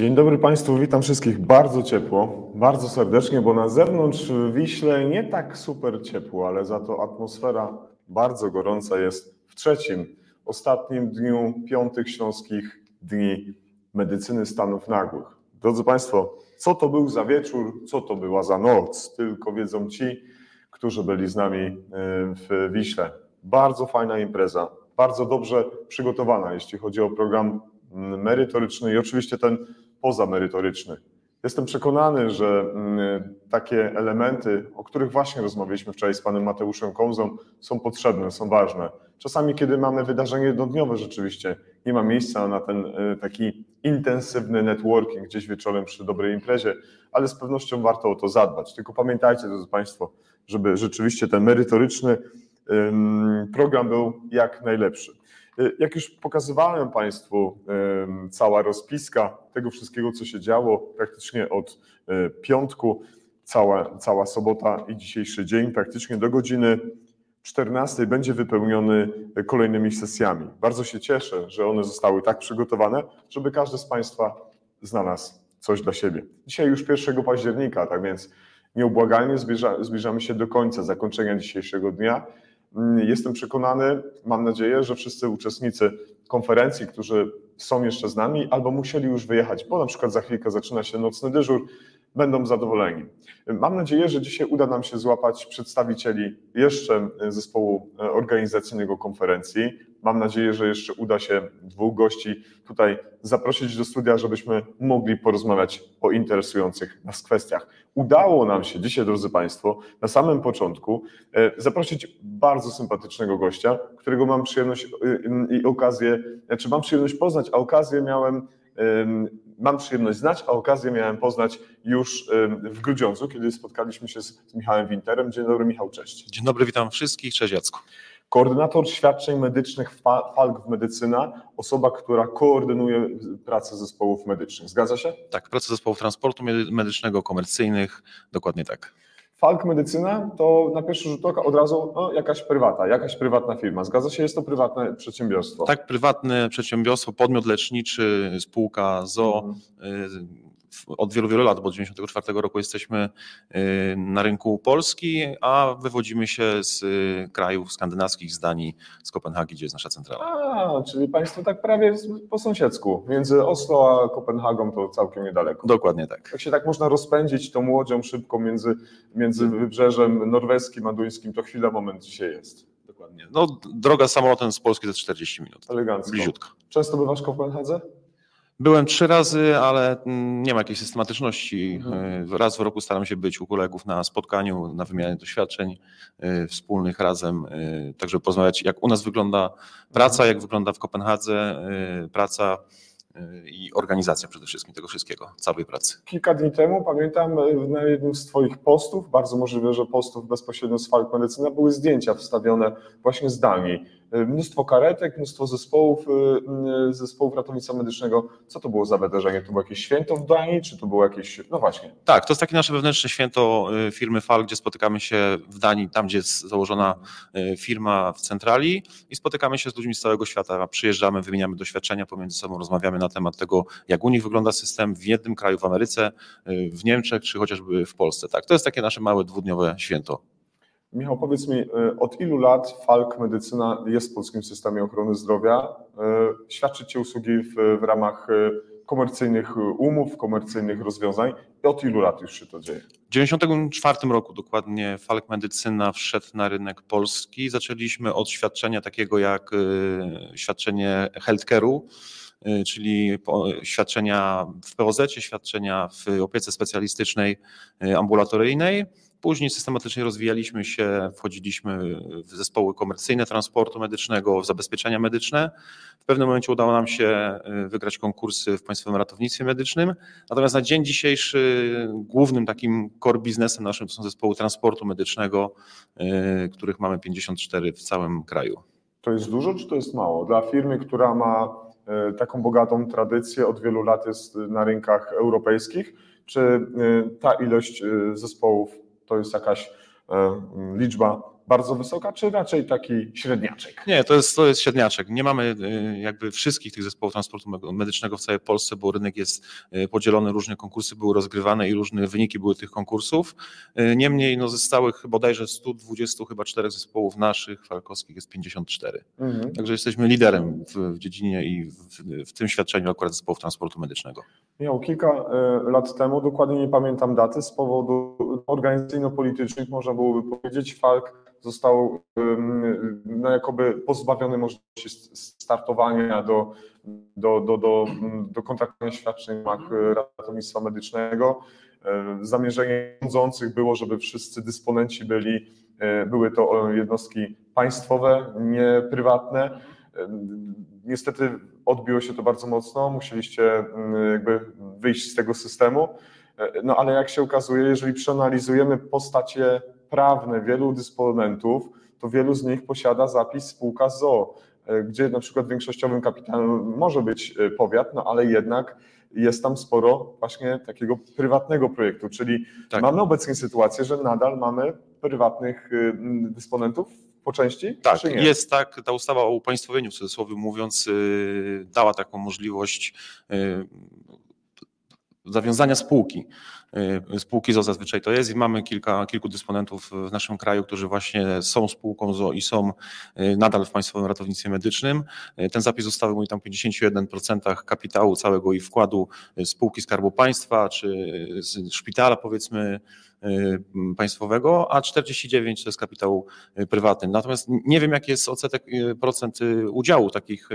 Dzień dobry Państwu, witam wszystkich bardzo ciepło, bardzo serdecznie, bo na zewnątrz w Wiśle nie tak super ciepło, ale za to atmosfera bardzo gorąca jest w trzecim, ostatnim dniu piątych śląskich dni medycyny stanów nagłych. Drodzy Państwo, co to był za wieczór, co to była za noc, tylko wiedzą ci, którzy byli z nami y, w Wiśle. Bardzo fajna impreza, bardzo dobrze przygotowana, jeśli chodzi o program merytoryczny i oczywiście ten pozamerytoryczny. Jestem przekonany, że mm, takie elementy, o których właśnie rozmawialiśmy wczoraj z panem Mateuszem Komzą, są potrzebne, są ważne. Czasami, kiedy mamy wydarzenie jednodniowe, rzeczywiście nie ma miejsca na ten y, taki intensywny networking gdzieś wieczorem przy dobrej imprezie, ale z pewnością warto o to zadbać. Tylko pamiętajcie, drodzy Państwo, żeby rzeczywiście ten merytoryczny program był jak najlepszy. Y, jak już pokazywałem Państwu, cała rozpiska tego wszystkiego, co się działo praktycznie od y, piątku, cała, cała sobota i dzisiejszy dzień, praktycznie do godziny 14 będzie wypełniony kolejnymi sesjami. Bardzo się cieszę, że one zostały tak przygotowane, żeby każdy z Państwa znalazł coś dla siebie. Dzisiaj już 1 października, tak więc nieubłagalnie zbliża, zbliżamy się do końca zakończenia dzisiejszego dnia. Mm, jestem przekonany, mam nadzieję, że wszyscy uczestnicy konferencji, którzy są jeszcze z nami albo musieli już wyjechać, bo na przykład za chwilkę zaczyna się nocny dyżur, będą zadowoleni. Mam nadzieję, że dzisiaj uda nam się złapać przedstawicieli jeszcze zespołu organizacyjnego konferencji. Mam nadzieję, że jeszcze uda się dwóch gości tutaj zaprosić do studia, żebyśmy mogli porozmawiać o interesujących nas kwestiach. Udało nam się dzisiaj, drodzy Państwo, na samym początku e, zaprosić bardzo sympatycznego gościa, którego mam przyjemność e, i okazję, znaczy mam przyjemność poznać, a okazję miałem mam przyjemność znać, a okazję miałem poznać już w Grudziądzu, kiedy spotkaliśmy się z Michałem Winterem. Dzień dobry Michał, cześć. Dzień dobry, witam wszystkich, cześć Jacku. Koordynator świadczeń medycznych Falk w Medycyna, osoba, która koordynuje pracę zespołów medycznych. Zgadza się? Tak, pracę zespołów transportu medycznego, komercyjnych, dokładnie tak. Falk Medycyna to na pierwszy rzut oka od razu no, jakaś prywata, jakaś prywatna firma. Zgadza się, jest to prywatne przedsiębiorstwo. Tak, prywatne przedsiębiorstwo, podmiot leczniczy, spółka ZO. Mhm od wielu, wielu lat, bo od 1994 roku jesteśmy y, na rynku Polski, a wywodzimy się z y, krajów skandynawskich, z Danii, z Kopenhagi, gdzie jest nasza centrala. A, czyli Państwo tak prawie po sąsiedzku. Między Oslo a Kopenhagą to całkiem niedaleko. Dokładnie tak. Jak się tak można rozpędzić tą łodzią szybko między, między wybrzeżem norweskim a duńskim, to chwila, moment dzisiaj jest. Dokładnie. No, droga samolotem z Polski to 40 minut. Elegancko. Bliziutko. Często bywasz w Kopenhadze? Byłem trzy razy, ale mm, nie ma jakiejś systematyczności. Mhm. Raz w roku staram się być u kolegów na spotkaniu, na wymianie doświadczeń y, wspólnych razem, y, tak żeby porozmawiać, jak u nas wygląda praca, jak wygląda w Kopenhadze praca i organizacja przede wszystkim tego wszystkiego, całej pracy. Kilka dni temu pamiętam na jednym z Twoich postów, bardzo możliwe, że postów bezpośrednio z Falk Medycyna, były zdjęcia wstawione właśnie z Danii mnóstwo karetek, mnóstwo zespołów, y, y, zespołów ratownictwa medycznego. Co to było za wydarzenie? To było jakieś święto w Danii, czy to było jakieś, no właśnie. Tak, to jest takie nasze wewnętrzne święto y, firmy FAL, gdzie spotykamy się w Danii, tam gdzie jest założona firma w centrali i spotykamy się z ludźmi z całego świata. Przyjeżdżamy, wymieniamy doświadczenia pomiędzy sobą, rozmawiamy na temat tego, jak u nich wygląda system w jednym kraju w Ameryce, w Niemczech, czy chociażby w Polsce. Tak, to jest takie nasze małe dwudniowe święto. Michał, powiedz mi, y, od ilu lat Falk Medycyna jest w polskim systemie ochrony zdrowia? Y, Świadczycie usługi w, w ramach y, komercyjnych umów, komercyjnych rozwiązań i od ilu lat już się to dzieje? W 1994 roku dokładnie Falk Medycyna wszedł na rynek polski. Zaczęliśmy od świadczenia takiego jak świadczenie healthcare'u, czyli świadczenia w POZ, świadczenia w opiece specjalistycznej ambulatoryjnej. Później systematycznie rozwijaliśmy się, wchodziliśmy w zespoły komercyjne transportu medycznego, w zabezpieczenia medyczne. W pewnym momencie udało nam się y, wygrać konkursy w Państwowym Ratownictwie Medycznym. Natomiast na dzień dzisiejszy głównym takim core biznesem naszym są zespoły transportu medycznego, y, których mamy 54 w całym kraju. To jest dużo, czy to jest mało? Dla firmy, która ma y, taką bogatą tradycję, od wielu lat jest na rynkach europejskich, czy ta ilość zespołów to jest jakaś e, liczba bardzo wysoka, czy raczej taki średniaczek? Nie, to jest, to jest średniaczek. Nie mamy y, jakby wszystkich tych zespołów transportu me- medycznego w całej Polsce, bo rynek jest y, podzielony, różne konkursy były rozgrywane i różne wyniki były tych konkursów. Y, Niemniej no, ze stałych bodajże 120 chyba czterech zespołów naszych, falkowskich jest 54. Mhm. Także jesteśmy liderem w, w dziedzinie i w, w tym świadczeniu akurat zespołów transportu medycznego. Miał kilka lat temu, dokładnie nie pamiętam daty, z powodu organizacyjno-politycznych, można byłoby powiedzieć, Falk został no, jakoby pozbawiony możliwości startowania do, do, do, do, do kontraktowania świadczeń w ramach e, ratownictwa medycznego. Zamierzenie rządzących było, żeby wszyscy dysponenci byli, e, były to jednostki państwowe, nie prywatne. Niestety odbiło się to bardzo mocno, musieliście mm, jakby wyjść z tego systemu. E, No ale jak się okazuje, jeżeli przeanalizujemy postacie prawne wielu dysponentów, to wielu z nich posiada zapis spółka ZO, e, gdzie na przykład większościowym kapitałem może być e, powiat, no ale jednak jest tam sporo właśnie takiego prywatnego projektu, czyli Tak. mamy obecnie sytuację, że nadal mamy prywatnych y, dysponentów po części? Tak, czy nie? jest tak. Ta ustawa o upaństwowieniu, w cudzysłowie mówiąc, y, dała taką możliwość y, zawiązania spółki. Y, Spółki ZO zazwyczaj to jest i mamy kilka, kilku dysponentów w naszym kraju, którzy właśnie są spółką ZO i są y, nadal w Państwowym Ratownictwie Medycznym. Y, Ten zapis ustawy mówi tam o 51% kapitału całego i wkładu spółki Skarbu Państwa czy szpitala powiedzmy państwowego, a 49 to jest kapitał prywatny. Natomiast nie wiem, jaki jest odsetek procent udziału takich,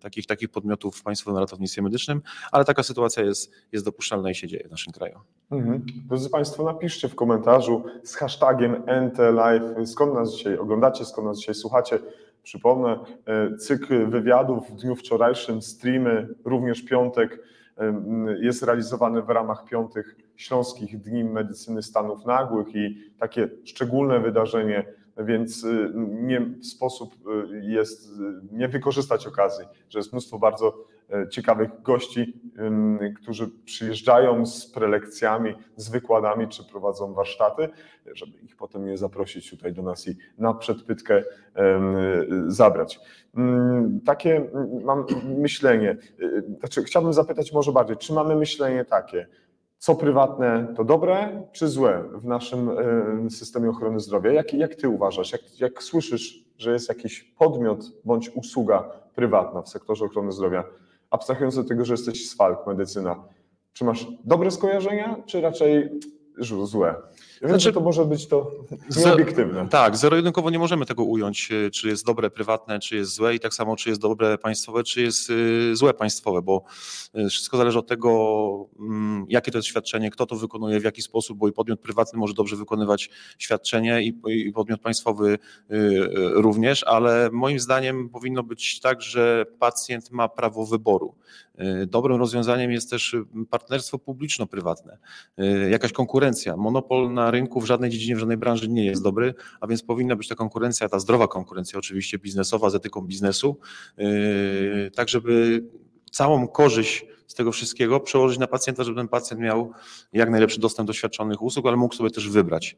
takich, takich podmiotów w Państwowym Ratownictwie Medycznym, ale taka sytuacja jest, jest dopuszczalna i się dzieje w naszym kraju. Mhm. Drodzy Państwo, napiszcie w komentarzu z hashtagiem NTLive, skąd nas dzisiaj oglądacie, skąd nas dzisiaj słuchacie. Przypomnę, e, cykl wywiadów w dniu wczorajszym, streamy, również piątek, e, jest realizowany w ramach piątych Śląskich Dni Medycyny Stanów Nagłych i takie szczególne wydarzenie, więc y, nie sposób jest nie wykorzystać okazji, że jest mnóstwo bardzo e, ciekawych gości, którzy przyjeżdżają z prelekcjami, z wykładami, czy prowadzą warsztaty, żeby ich potem nie zaprosić tutaj do nas i na przedpytkę zabrać. Takie mam myślenie, y, znaczy chciałbym zapytać może bardziej, czy mamy myślenie takie, co prywatne to dobre czy złe w naszym em, systemie ochrony zdrowia? Jak, jak ty uważasz, jak, jak słyszysz, że jest jakiś podmiot bądź usługa prywatna w sektorze ochrony zdrowia, abstrahując od tego, że jesteś z FALK, medycyna, czy masz dobre skojarzenia, czy raczej złe? Wiem, Znaczy- to może być to nieobiektywne. Tak, zero-jedynkowo nie możemy tego ująć, y, czy jest dobre prywatne, czy jest złe i tak samo, czy jest dobre państwowe, czy jest y, złe państwowe, bo y, wszystko zależy od tego, mm, jakie to jest świadczenie, kto to wykonuje, w jaki sposób, bo i podmiot prywatny może dobrze wykonywać świadczenie i, podmiot państwowy również, ale moim zdaniem powinno być tak, że pacjent ma prawo wyboru. Y, Dobrym rozwiązaniem jest też y, partnerstwo publiczno-prywatne, y, jakaś konkurencja. Monopol na rynku w żadnej dziedzinie, w żadnej branży nie jest dobry, a więc powinna być ta konkurencja, ta zdrowa konkurencja oczywiście biznesowa z etyką biznesu, yy, tak żeby całą korzyść z tego wszystkiego przełożyć na pacjenta, żeby ten pacjent miał jak najlepszy dostęp do świadczonych usług, ale mógł sobie też wybrać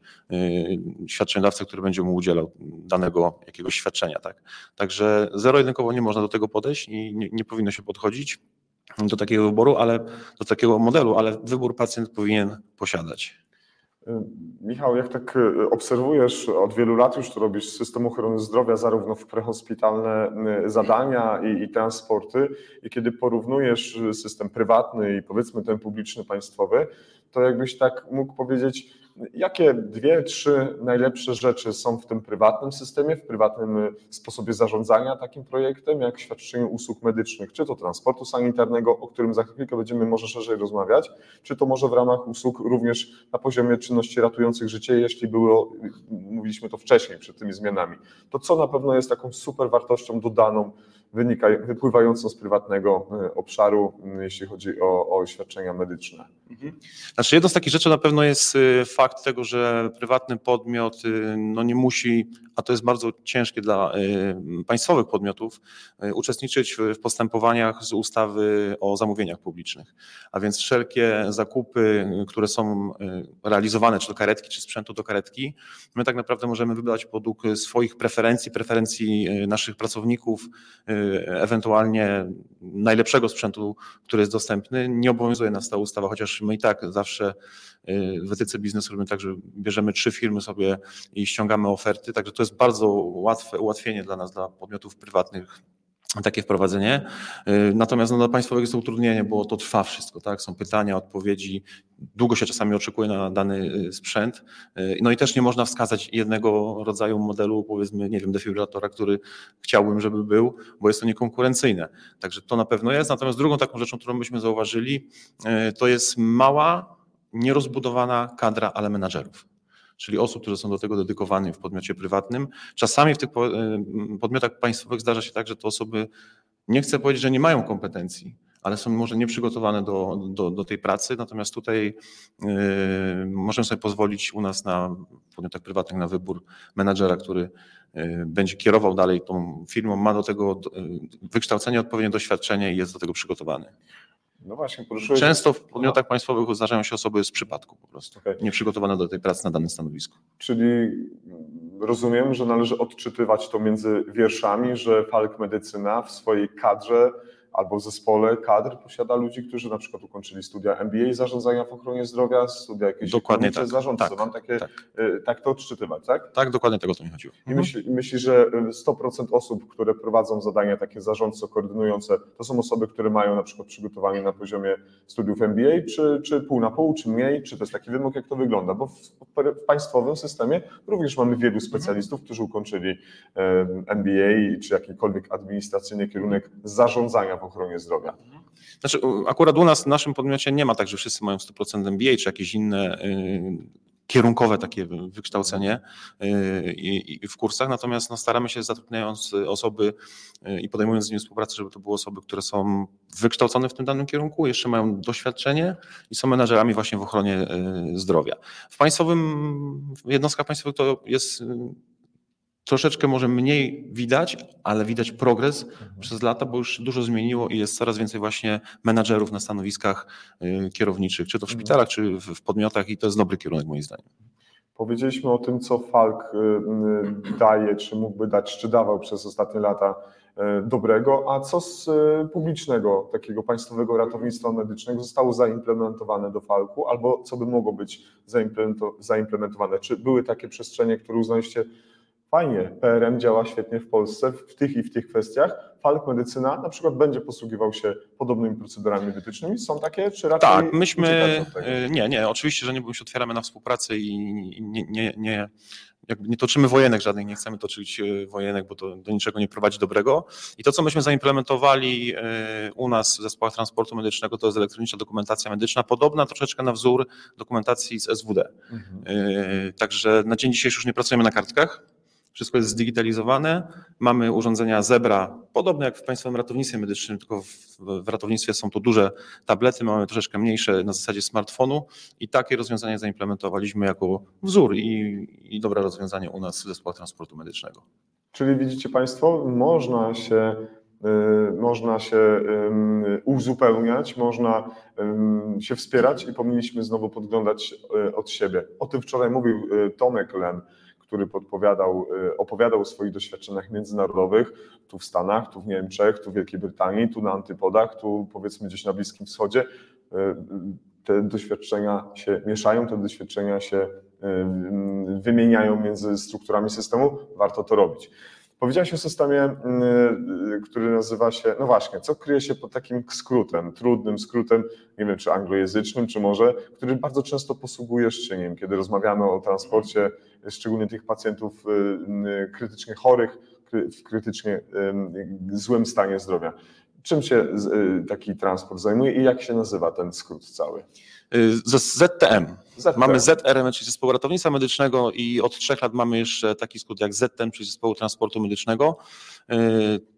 świadczeniodawcę, który będzie mu udzielał danego jakiegoś świadczenia. Tak? Także zero-jedynkowo nie można do tego podejść i nie, nie powinno się podchodzić do takiego wyboru, ale do takiego modelu, ale wybór pacjent powinien posiadać. Y, Michał, jak tak y, obserwujesz, od wielu lat już to robisz system ochrony zdrowia, zarówno w prehospitalne y, zadania i, i transporty, i kiedy porównujesz system prywatny i powiedzmy ten publiczny, państwowy, to jakbyś tak mógł powiedzieć, jakie dwie, trzy najlepsze rzeczy są w tym prywatnym systemie, w prywatnym y, sposobie zarządzania takim projektem, jak świadczenie usług medycznych, czy to transportu sanitarnego, o którym za chwilkę będziemy może szerzej rozmawiać, czy to może w ramach usług również na poziomie czynności ratujących życie, jeśli było, mówiliśmy to wcześniej przed tymi zmianami, to co na pewno jest taką super wartością dodaną, wynika, wypływającą z prywatnego y, obszaru, y, jeśli chodzi o, o świadczenia medyczne. Znaczy jedną z takich rzeczy na pewno jest y, fakt tego, że prywatny podmiot no nie musi a to jest bardzo ciężkie dla państwowych podmiotów, uczestniczyć w postępowaniach z ustawy o zamówieniach publicznych. A więc wszelkie zakupy, które są realizowane, czy to karetki, czy sprzętu do karetki, my tak naprawdę możemy wybrać według swoich preferencji, preferencji naszych pracowników, ewentualnie najlepszego sprzętu, który jest dostępny. Nie obowiązuje nas ta ustawa, chociaż my i tak zawsze y, w etyce biznesu robimy tak, że bierzemy trzy firmy sobie i ściągamy oferty, także to jest bardzo łatwe ułatwienie dla nas, dla podmiotów prywatnych takie wprowadzenie. Y, Natomiast no, dla państwowych jest to utrudnienie, bo to trwa wszystko, tak? Są pytania, odpowiedzi, długo się czasami oczekuje na dany y, sprzęt. Y, No i też nie można wskazać jednego rodzaju modelu, powiedzmy, nie wiem, defibrylatora, który chciałbym, żeby był, bo jest to niekonkurencyjne. Także to na pewno jest. Natomiast drugą taką rzeczą, którą myśmy zauważyli, to jest mała, nierozbudowana kadra, ale menadżerów czyli osób, które są do tego dedykowane w podmiocie prywatnym. Czasami w tych y, podmiotach państwowych zdarza się tak, że te osoby, nie chcę powiedzieć, że nie mają kompetencji, ale są może nieprzygotowane do, do, do tej pracy, natomiast tutaj y, możemy sobie pozwolić u nas na podmiotach prywatnych na wybór menadżera, który y, będzie kierował dalej tą firmą, ma do tego wykształcenie, odpowiednie doświadczenie i jest do tego przygotowany. No właśnie, poruszyłeś... Często w podmiotach państwowych zdarzają się osoby z przypadku po prostu, Okej. nieprzygotowane do tej pracy na danym stanowisku. Czyli rozumiem, że należy odczytywać to między wierszami, że Falk Medycyna w swojej kadrze albo zespole kadr posiada ludzi, którzy na przykład ukończyli studia MBA zarządzania w ochronie zdrowia, studia jakieś Dokładnie tak, zarządcy. tak, Mam takie, tak. y, tak to odczytywać, tak? Tak, dokładnie tego to mi chodziło. I myśli, myśli, że y, 100% osób, które prowadzą zadania takie zarządco-koordynujące, to są osoby, które mają na przykład przygotowanie na poziomie studiów MBA, czy, czy pół na pół, czy mniej, czy to jest taki wymóg, jak to wygląda? Bo w, w państwowym systemie również mamy wielu specjalistów, którzy ukończyli em, MBA, czy jakikolwiek administracyjny kierunek zarządzania w ochronie zdrowia. Znaczy, akurat u nas w naszym podmiocie nie ma tak, że wszyscy mają 100% MBA czy jakieś inne y, kierunkowe takie wy- wykształcenie y, w kursach, natomiast no, staramy się zatrudniając osoby y, i podejmując z nimi współpracę, żeby to były osoby, które są wykształcone w tym danym kierunku, jeszcze mają doświadczenie i są menadżerami właśnie w ochronie zdrowia. W państwowym, w jednostkach państwowych to jest troszeczkę może mniej widać, ale widać progres przez lata, bo już dużo zmieniło i jest coraz więcej właśnie menadżerów na stanowiskach y, kierowniczych, czy to w Mhm. szpitalach, czy w, podmiotach i to jest dobry kierunek moim zdaniem. Powiedzieliśmy o tym, co Falk y, y, daje, czy mógłby dać, czy dawał przez ostatnie lata dobrego, a co z publicznego, takiego państwowego ratownictwa medycznego zostało zaimplementowane do Falku, albo co by mogło być zaimplemento- zaimplementowane? Czy były takie przestrzenie, które uznaliście, fajnie, PRM działa świetnie w Polsce w tych i w tych kwestiach, Falk Medycyna na przykład będzie posługiwał się podobnymi procedurami wytycznymi? Są takie, czy raczej Tak, myśmy. y, Nie, nie, oczywiście, że nie, bo się otwieramy na współpracę i nie, nie, nie, jakby nie toczymy wojenek żadnych, nie chcemy toczyć y, wojenek, bo to do niczego nie prowadzi dobrego. I to, co myśmy zaimplementowali y, u nas w zespołach transportu medycznego, to jest elektroniczna dokumentacja medyczna, podobna troszeczkę na wzór dokumentacji z SWD. Mhm. Także na dzień dzisiejszy już nie pracujemy na kartkach. Wszystko jest zdigitalizowane. Mamy urządzenia Zebra, podobne jak w Państwowym Ratownictwie Medycznym, tylko w, w ratownictwie są to duże tablety, mamy troszeczkę mniejsze na zasadzie smartfonu i takie rozwiązanie zaimplementowaliśmy jako wzór i, i dobre rozwiązanie u nas w zespołach transportu medycznego. Czyli widzicie Państwo, można się, y, można się ym, uzupełniać, można ym, się wspierać i powinniśmy znowu podglądać y, od siebie. O tym wczoraj mówił y, Tomek Lem, który podpowiadał, y, opowiadał o swoich doświadczeniach międzynarodowych, tu w Stanach, tu w Niemczech, tu w Wielkiej Brytanii, tu na Antypodach, tu powiedzmy gdzieś na Bliskim Wschodzie. Y, y, Te doświadczenia się mieszają, te doświadczenia się wymieniają między strukturami systemu, warto to robić. Powiedziałeś o systemie, y, y, który nazywa się, no właśnie, co kryje się pod takim skrótem, trudnym skrótem, nie wiem czy anglojęzycznym, czy może, który bardzo często posługujesz się nim, kiedy rozmawiamy o transporcie, szczególnie tych pacjentów y, y, krytycznie chorych, w krytycznie złym stanie zdrowia. Czym się taki transport zajmuje i jak się nazywa ten skrót cały? ZTM. Mamy ZRM, czyli Zespołu Ratownictwa Medycznego i od trzech lat mamy jeszcze taki skrót jak ZTM, czyli Zespołu Transportu Medycznego.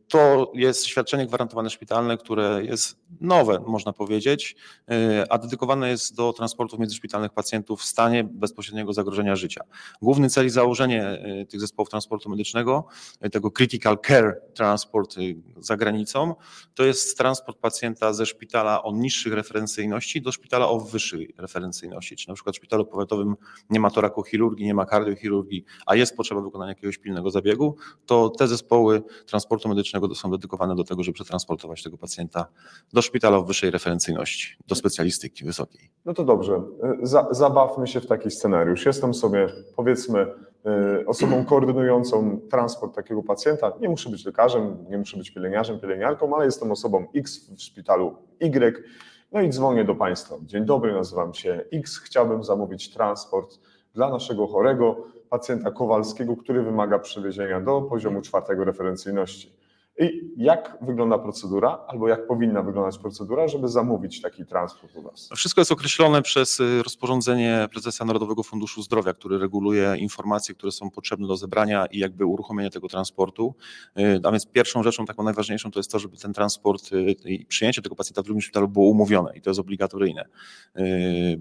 To jest świadczenie gwarantowane szpitalne, które jest nowe, można powiedzieć, y, a dedykowane jest do transportu międzyszpitalnych pacjentów w stanie bezpośredniego zagrożenia życia. Główny cel i założenie y, tych zespołów transportu medycznego, y, tego critical care transport za granicą, to jest transport pacjenta ze szpitala o niższych referencyjności do szpitala o wyższej referencyjności. Czy na przykład w szpitalu powiatowym nie ma torakochirurgii, nie ma kardiochirurgii, a jest potrzeba wykonania jakiegoś pilnego zabiegu, to te zespoły transportu medycznego są dedykowane do tego, żeby przetransportować tego pacjenta do szpitala o wyższej referencyjności, do specjalistyki wysokiej. No to dobrze, Za, zabawmy się w taki scenariusz. Jestem sobie, powiedzmy, y, osobą koordynującą transport takiego pacjenta. Nie muszę być lekarzem, nie muszę być pielęgniarzem, pielęgniarką, ale jestem osobą X w szpitalu Y. No i dzwonię do Państwa. Dzień dobry, nazywam się X. Chciałbym zamówić transport dla naszego chorego pacjenta Kowalskiego, który wymaga przewiezienia do poziomu czwartego referencyjności. I jak wygląda procedura, albo jak powinna wyglądać procedura, żeby zamówić taki transport u Was? Wszystko jest określone przez y, rozporządzenie prezesa Narodowego Funduszu Zdrowia, który reguluje informacje, które są potrzebne do zebrania i jakby uruchomienia tego transportu. Y, A więc pierwszą rzeczą, taką najważniejszą, to jest to, żeby ten transport y, i przyjęcie tego pacjenta w drugim szpitalu było umówione i to jest obligatoryjne,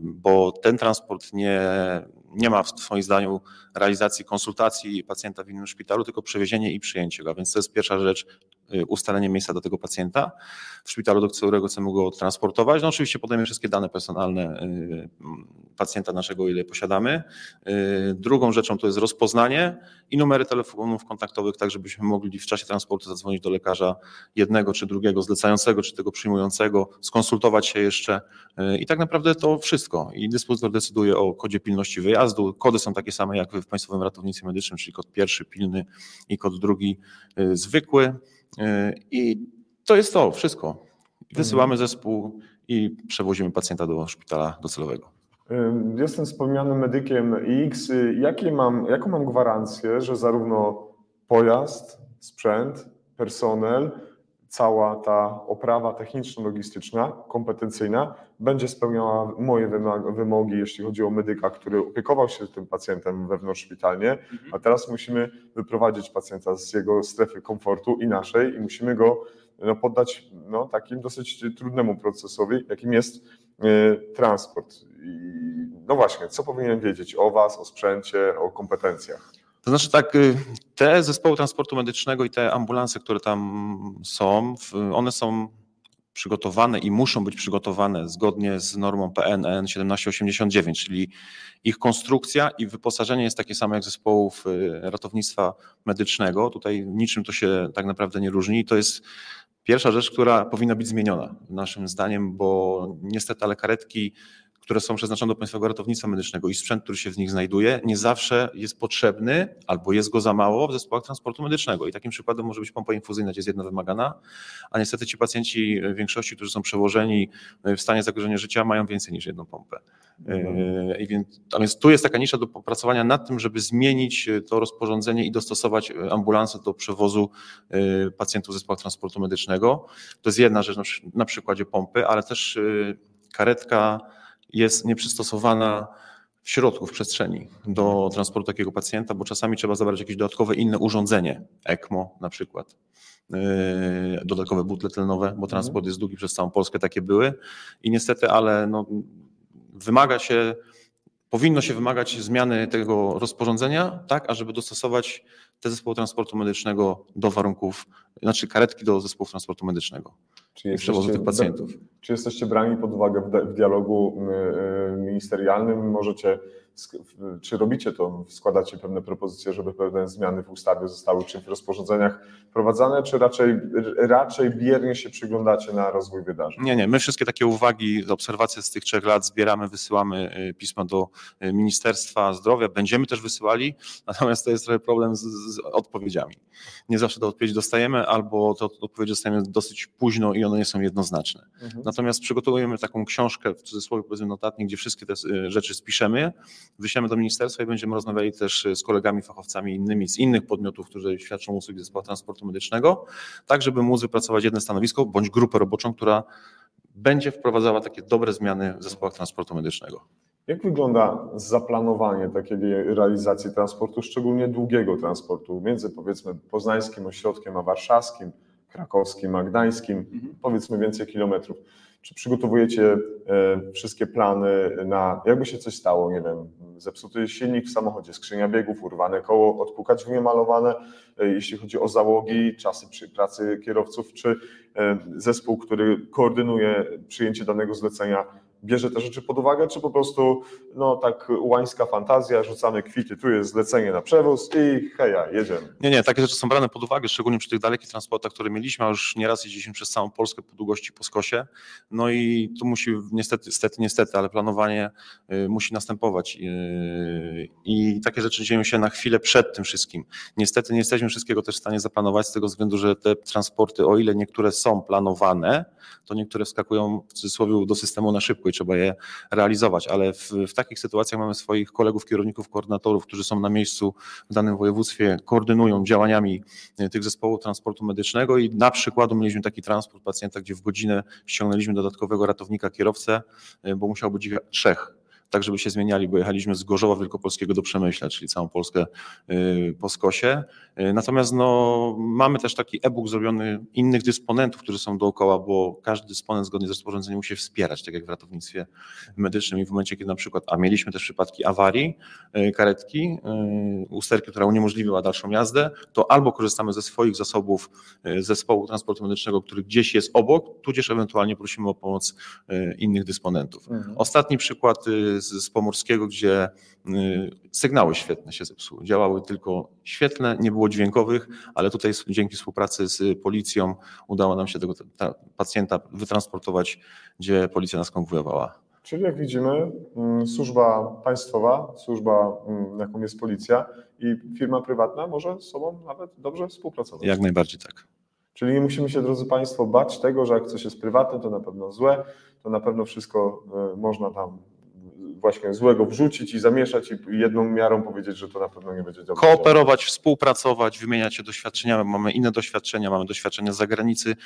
bo ten transport nie, nie ma w swoim zdaniu realizacji konsultacji pacjenta w innym szpitalu, tylko przewiezienie i przyjęcie go. Więc to jest pierwsza rzecz, ustalenie miejsca dla tego pacjenta w szpitalu, do którego chcemy go transportować. No oczywiście podajemy wszystkie dane personalne y, pacjenta naszego, ile posiadamy. Y, Drugą rzeczą to jest rozpoznanie i numery telefonów kontaktowych, tak żebyśmy mogli w czasie transportu zadzwonić do lekarza jednego czy drugiego, zlecającego czy tego przyjmującego, skonsultować się jeszcze i tak naprawdę to wszystko. I dyspozytor decyduje o kodzie pilności wyjazdu. Kody są takie same jak w Państwowym Ratownictwie Medycznym, czyli kod pierwszy pilny i kod drugi y, zwykły. Y, I to jest to wszystko. Wysyłamy zespół i przewozimy pacjenta do szpitala docelowego. Ym, Jestem wspomnianym medykiem X. Jakie mam, jaką mam gwarancję, że zarówno pojazd, sprzęt, personel, cała ta oprawa techniczno-logistyczna, kompetencyjna będzie spełniała moje wymogi, jeśli chodzi o medyka, który opiekował się tym pacjentem wewnątrzszpitalnie, a teraz musimy wyprowadzić pacjenta z jego strefy komfortu i naszej i musimy go no, poddać no, takim dosyć trudnemu procesowi, jakim jest y, transport. I, no właśnie, co powinien wiedzieć o Was, o sprzęcie, o kompetencjach? To znaczy tak, y, te zespoły transportu medycznego i te ambulanse, które tam są, one są przygotowane i muszą być przygotowane zgodnie z normą PNN 1789, czyli ich konstrukcja i wyposażenie jest takie samo jak zespołów y, ratownictwa medycznego. Tutaj niczym to się tak naprawdę nie różni. I To jest pierwsza rzecz, która powinna być zmieniona naszym zdaniem, bo niestety ale karetki które są przeznaczone do Państwowego Ratownictwa Medycznego i sprzęt, który się w nich znajduje, nie zawsze jest potrzebny albo jest go za mało w zespołach transportu medycznego. I takim przykładem może być pompa infuzyjna, gdzie jest jedna wymagana, a niestety ci pacjenci w większości, którzy są przełożeni w stanie zagrożenia życia, mają więcej niż jedną pompę. Yy, I więc, a więc tu jest taka nisza do popracowania nad tym, żeby zmienić to rozporządzenie i dostosować ambulanse do przewozu pacjentów w zespołach transportu medycznego. To jest jedna rzecz na przy- na przykładzie pompy, ale też karetka jest nieprzystosowana w środku, w przestrzeni do transportu takiego pacjenta, bo czasami trzeba zabrać jakieś dodatkowe inne urządzenie, ECMO na przykład, yy, dodatkowe butle tlenowe, bo transport jest długi przez całą Polskę, takie były. I niestety, ale no, wymaga się, powinno się wymagać zmiany tego rozporządzenia, tak, ażeby dostosować te zespoły transportu medycznego do warunków, znaczy karetki do zespołów transportu medycznego Czy przewozu tych jesteście- pacjentów. Czy jesteście brani pod uwagę w, di- w dialogu y, y, ministerialnym? Możecie, czy robicie to, składacie pewne propozycje, żeby pewne zmiany w ustawie zostały czy w rozporządzeniach wprowadzane, czy raczej, raczej biernie się przyglądacie na rozwój wydarzeń? Nie, nie. My wszystkie takie uwagi, obserwacje z tych trzech lat zbieramy, wysyłamy y, pisma do y, Ministerstwa Zdrowia. Będziemy też wysyłali, natomiast to jest trochę problem z, z odpowiedziami. Nie zawsze te odpowiedzi dostajemy, albo te odpowiedzi dostajemy dosyć późno i one nie są jednoznaczne. Mhm. Natomiast przygotowujemy taką książkę, w cudzysłowie powiedzmy notatnik, gdzie wszystkie te y, rzeczy spiszemy, wyślemy do ministerstwa i będziemy rozmawiali też y, z kolegami, fachowcami innymi z innych podmiotów, którzy świadczą usługi zespołu transportu medycznego, tak żeby móc wypracować jedno stanowisko bądź grupę roboczą, która będzie wprowadzała takie dobre zmiany w zespołach transportu medycznego. Jak wygląda zaplanowanie takiej realizacji transportu, szczególnie długiego transportu między powiedzmy poznańskim ośrodkiem a warszawskim, krakowskim, a gdańskim, Mhm. powiedzmy więcej kilometrów. Czy przygotowujecie e, wszystkie plany na, jakby się coś stało, nie wiem, zepsuty silnik w samochodzie, skrzynia biegów, urwane koło, odpukać niemalowane, e, jeśli chodzi o załogi, czasy przy pracy kierowców, czy e, zespół, który koordynuje przyjęcie danego zlecenia, bierze te rzeczy pod uwagę, czy po prostu no tak łańska fantazja, rzucamy kwity, tu jest zlecenie na przewóz i heja, jedziemy. Nie, nie, takie rzeczy są brane pod uwagę, szczególnie przy tych dalekich transportach, które mieliśmy, a już nieraz jeździliśmy przez całą Polskę po długości po skosie. No i tu musi niestety, niestety, niestety, ale planowanie y, musi następować. Y, I takie rzeczy dzieją się na chwilę przed tym wszystkim. Niestety nie jesteśmy wszystkiego też w stanie zaplanować z tego względu, że te transporty, o ile niektóre są planowane, to niektóre wskakują w cudzysłowie do systemu na szybko trzeba je realizować, ale w, w takich sytuacjach mamy swoich kolegów, kierowników, koordynatorów, którzy są na miejscu w danym województwie, koordynują działaniami e, tych zespołów transportu medycznego i na przykładu mieliśmy taki transport pacjenta, gdzie w godzinę ściągnęliśmy dodatkowego ratownika kierowcę, e, bo musiał być ich trzech tak żeby się zmieniali, bo jechaliśmy z Gorzowa Wielkopolskiego do Przemyśla, czyli całą Polskę y, po skosie. Y, Natomiast no, mamy też taki e-book zrobiony innych dysponentów, którzy są dookoła, bo każdy dysponent zgodnie z rozporządzeniem musi wspierać, tak jak w ratownictwie medycznym i w momencie, kiedy na przykład, a mieliśmy też przypadki awarii y, karetki, usterki, która uniemożliwiła dalszą jazdę, to albo korzystamy ze swoich zasobów zespołu transportu medycznego, który gdzieś jest obok, tudzież ewentualnie prosimy o pomoc innych dysponentów. Ostatni przykład z, z Pomorskiego, gdzie y, sygnały świetne się zepsuły. Działały tylko świetlne, nie było dźwiękowych, ale tutaj dzięki współpracy z policją udało nam się tego ta, pacjenta wytransportować, gdzie policja nas konwojowała. Czyli jak widzimy, mm, służba państwowa, służba, mm, jaką jest policja i firma prywatna może z sobą nawet dobrze współpracować. Jak najbardziej tak. Czyli nie musimy się, drodzy Państwo, bać tego, że jak coś jest prywatne, to na pewno złe, to na pewno wszystko e, można tam właśnie złego wrzucić i zamieszać i jedną miarą powiedzieć, że to na pewno nie będzie dobrze. Kooperować, współpracować, wymieniać się doświadczeniami. Mamy inne doświadczenia, mamy doświadczenia z zagranicy.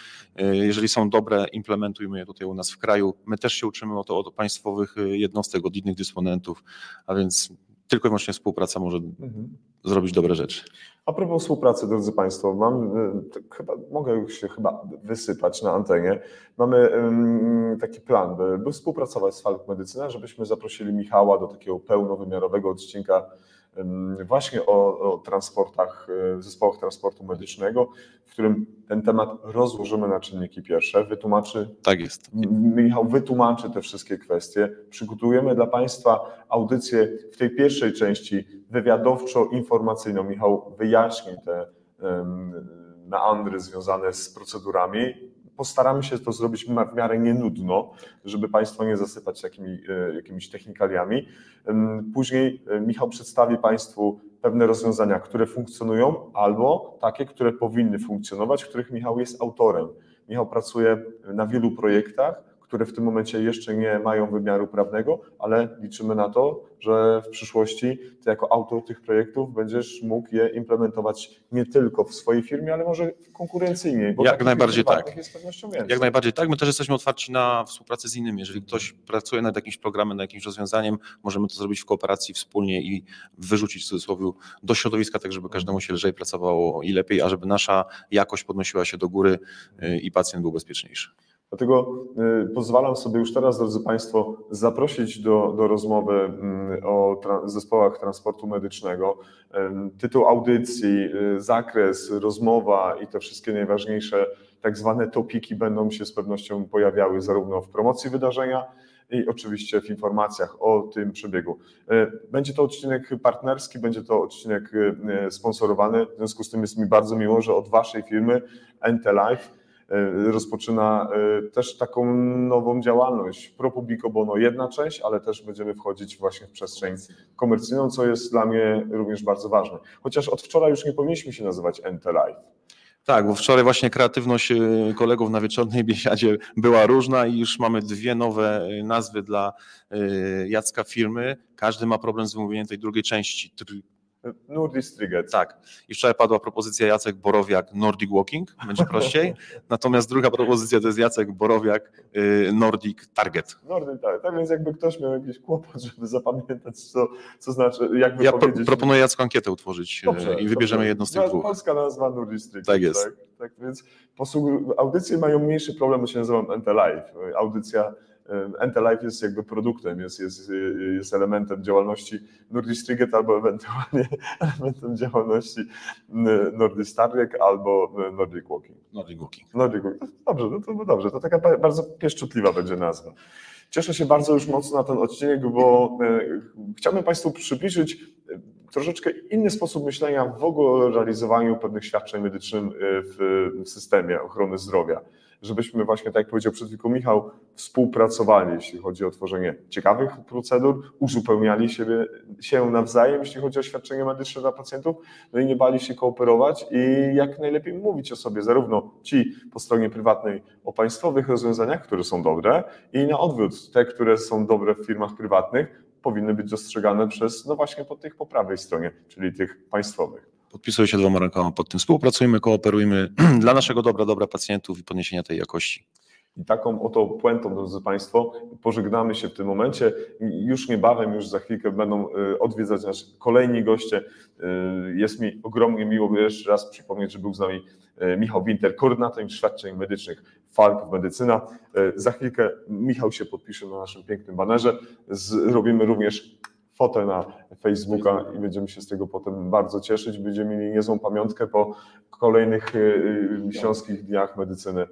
Y, Jeżeli są dobre, implementujmy je tutaj u nas w kraju. My też się uczymy o to od państwowych y, jednostek, od innych dysponentów, a więc tylko i wyłącznie współpraca może Mhm. Zrobić dobre rzeczy. A propos współpracy, drodzy Państwo, mam, y, chyba, mogę się chyba wysypać na antenie. Mamy ym, taki plan, by, by współpracować z Falk Medycyna, żebyśmy zaprosili Michała do takiego pełnowymiarowego odcinka właśnie o, o transportach, y, zespołach transportu medycznego, w którym ten temat rozłożymy na czynniki pierwsze, wytłumaczy Tak jest. Michał wytłumaczy te wszystkie kwestie. Przygotujemy dla Państwa audycję w tej pierwszej części wywiadowczo-informacyjną. Michał wyjaśni te em, meandry związane z procedurami. Postaramy się to zrobić w miarę nienudno, żeby Państwa nie zasypać takimi e, jakimiś technikaliami. Później e, Michał przedstawi Państwu pewne rozwiązania, które funkcjonują, albo takie, które powinny funkcjonować, których Michał jest autorem. Michał pracuje na wielu projektach, które w tym momencie jeszcze nie mają wymiaru prawnego, ale liczymy na to, że w przyszłości ty jako autor tych projektów będziesz mógł je implementować nie tylko w swojej firmie, ale może konkurencyjnie. Jak najbardziej tak. Jak najbardziej tak. My też jesteśmy otwarci na współpracę z innymi. Jeżeli ktoś pracuje nad jakimś programem, nad jakimś rozwiązaniem, możemy to zrobić w kooperacji wspólnie i wyrzucić w cudzysłowie do środowiska, tak żeby każdemu się lżej pracowało i lepiej, a żeby nasza jakość podnosiła się do góry y, i pacjent był bezpieczniejszy. Dlatego y, pozwalam sobie już teraz, drodzy Państwo, zaprosić do, do rozmowy mm, o tra- zespołach transportu medycznego. Tytuł audycji, y, zakres, rozmowa i te wszystkie najważniejsze tak zwane topiki będą się z pewnością pojawiały zarówno w promocji wydarzenia, i oczywiście w informacjach o tym przebiegu. Y, Będzie to odcinek partnerski, będzie to odcinek y, sponsorowany. W związku z tym jest mi bardzo miło, że od Waszej firmy NT Life y, rozpoczyna y, też taką nową działalność. Pro Publico Bono jedna część, ale też będziemy wchodzić właśnie w przestrzeń komercyjną, co jest dla mnie również bardzo ważne. Chociaż od wczoraj już nie powinniśmy się nazywać NT Life. Tak, bo wczoraj właśnie kreatywność y, kolegów na wieczornej biesiadzie była różna i już mamy dwie nowe nazwy dla Jacka firmy. Każdy ma problem z wymówieniem tej drugiej części. Nordic Striget. Tak. I wczoraj padła propozycja Jacek Borowiak Nordic Walking, będzie prościej. Natomiast druga propozycja to jest Jacek Borowiak y, Nordic Target. Nordic, tak. tak więc jakby ktoś miał jakiś kłopot, żeby zapamiętać, co, co znaczy, jak Ja pro, proponuję Jacku ankietę utworzyć y, Dobrze, i wybierzemy dobrze. jedno z tych dwóch. Polska nazwa Nordic Striget. Tak jest. Tak, tak więc posług... audycje mają mniejszy problem, bo się nazywają NT Live. Audycja e, NT Live jest jakby produktem, jest, jest, jest elementem działalności Nordic Striget albo ewentualnie elementem działalności n- Nordic Target albo Nordic Walking. Nordic Walking. Nordic Walking. Dobrze, no to dobrze, to taka ba- bardzo pieszczotliwa będzie nazwa. Cieszę się bardzo już mocno na ten odcinek, bo e, chciałbym Państwu przybliżyć e, troszeczkę inny sposób myślenia w ogóle o realizowaniu pewnych świadczeń medycznych e, w systemie ochrony zdrowia. Żebyśmy właśnie, tak jak powiedział przed chwilą Michał, współpracowali, jeśli chodzi o tworzenie ciekawych procedur, uzupełniali siebie, się nawzajem, jeśli chodzi o świadczenia medyczne dla pacjentów, no i nie bali się kooperować i jak najlepiej mówić o sobie, zarówno ci po stronie prywatnej o państwowych rozwiązaniach, które są dobre, i na odwrót, te, które są dobre w firmach prywatnych, powinny być dostrzegane przez, no właśnie po tych po prawej stronie, czyli tych państwowych. Podpisuję się dwoma rękoma pod tym. Współpracujmy, kooperujmy dla naszego dobra, dobra pacjentów i podniesienia tej jakości. I taką oto puentą, drodzy Państwo, pożegnamy się w tym momencie. Już niebawem, już za chwilkę będą y, odwiedzać nas kolejni goście. Y, Jest mi ogromnie miło by jeszcze raz przypomnieć, że był z nami y, Michał Winter, koordynator świadczeń medycznych Falk Medycyna. Za chwilkę Michał się podpisze na naszym pięknym banerze. Zrobimy również fotę na Facebooka i będziemy się z tego potem bardzo cieszyć. Będziemy mieli niezłą pamiątkę po kolejnych y, y, śląskich dniach medycyny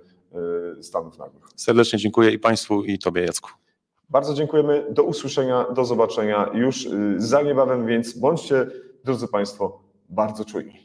y, Stanów Nagłych. Serdecznie dziękuję i Państwu, i Tobie, Jacku. Bardzo dziękujemy. Do usłyszenia, do zobaczenia już za niebawem, więc bądźcie, drodzy Państwo, bardzo czujni.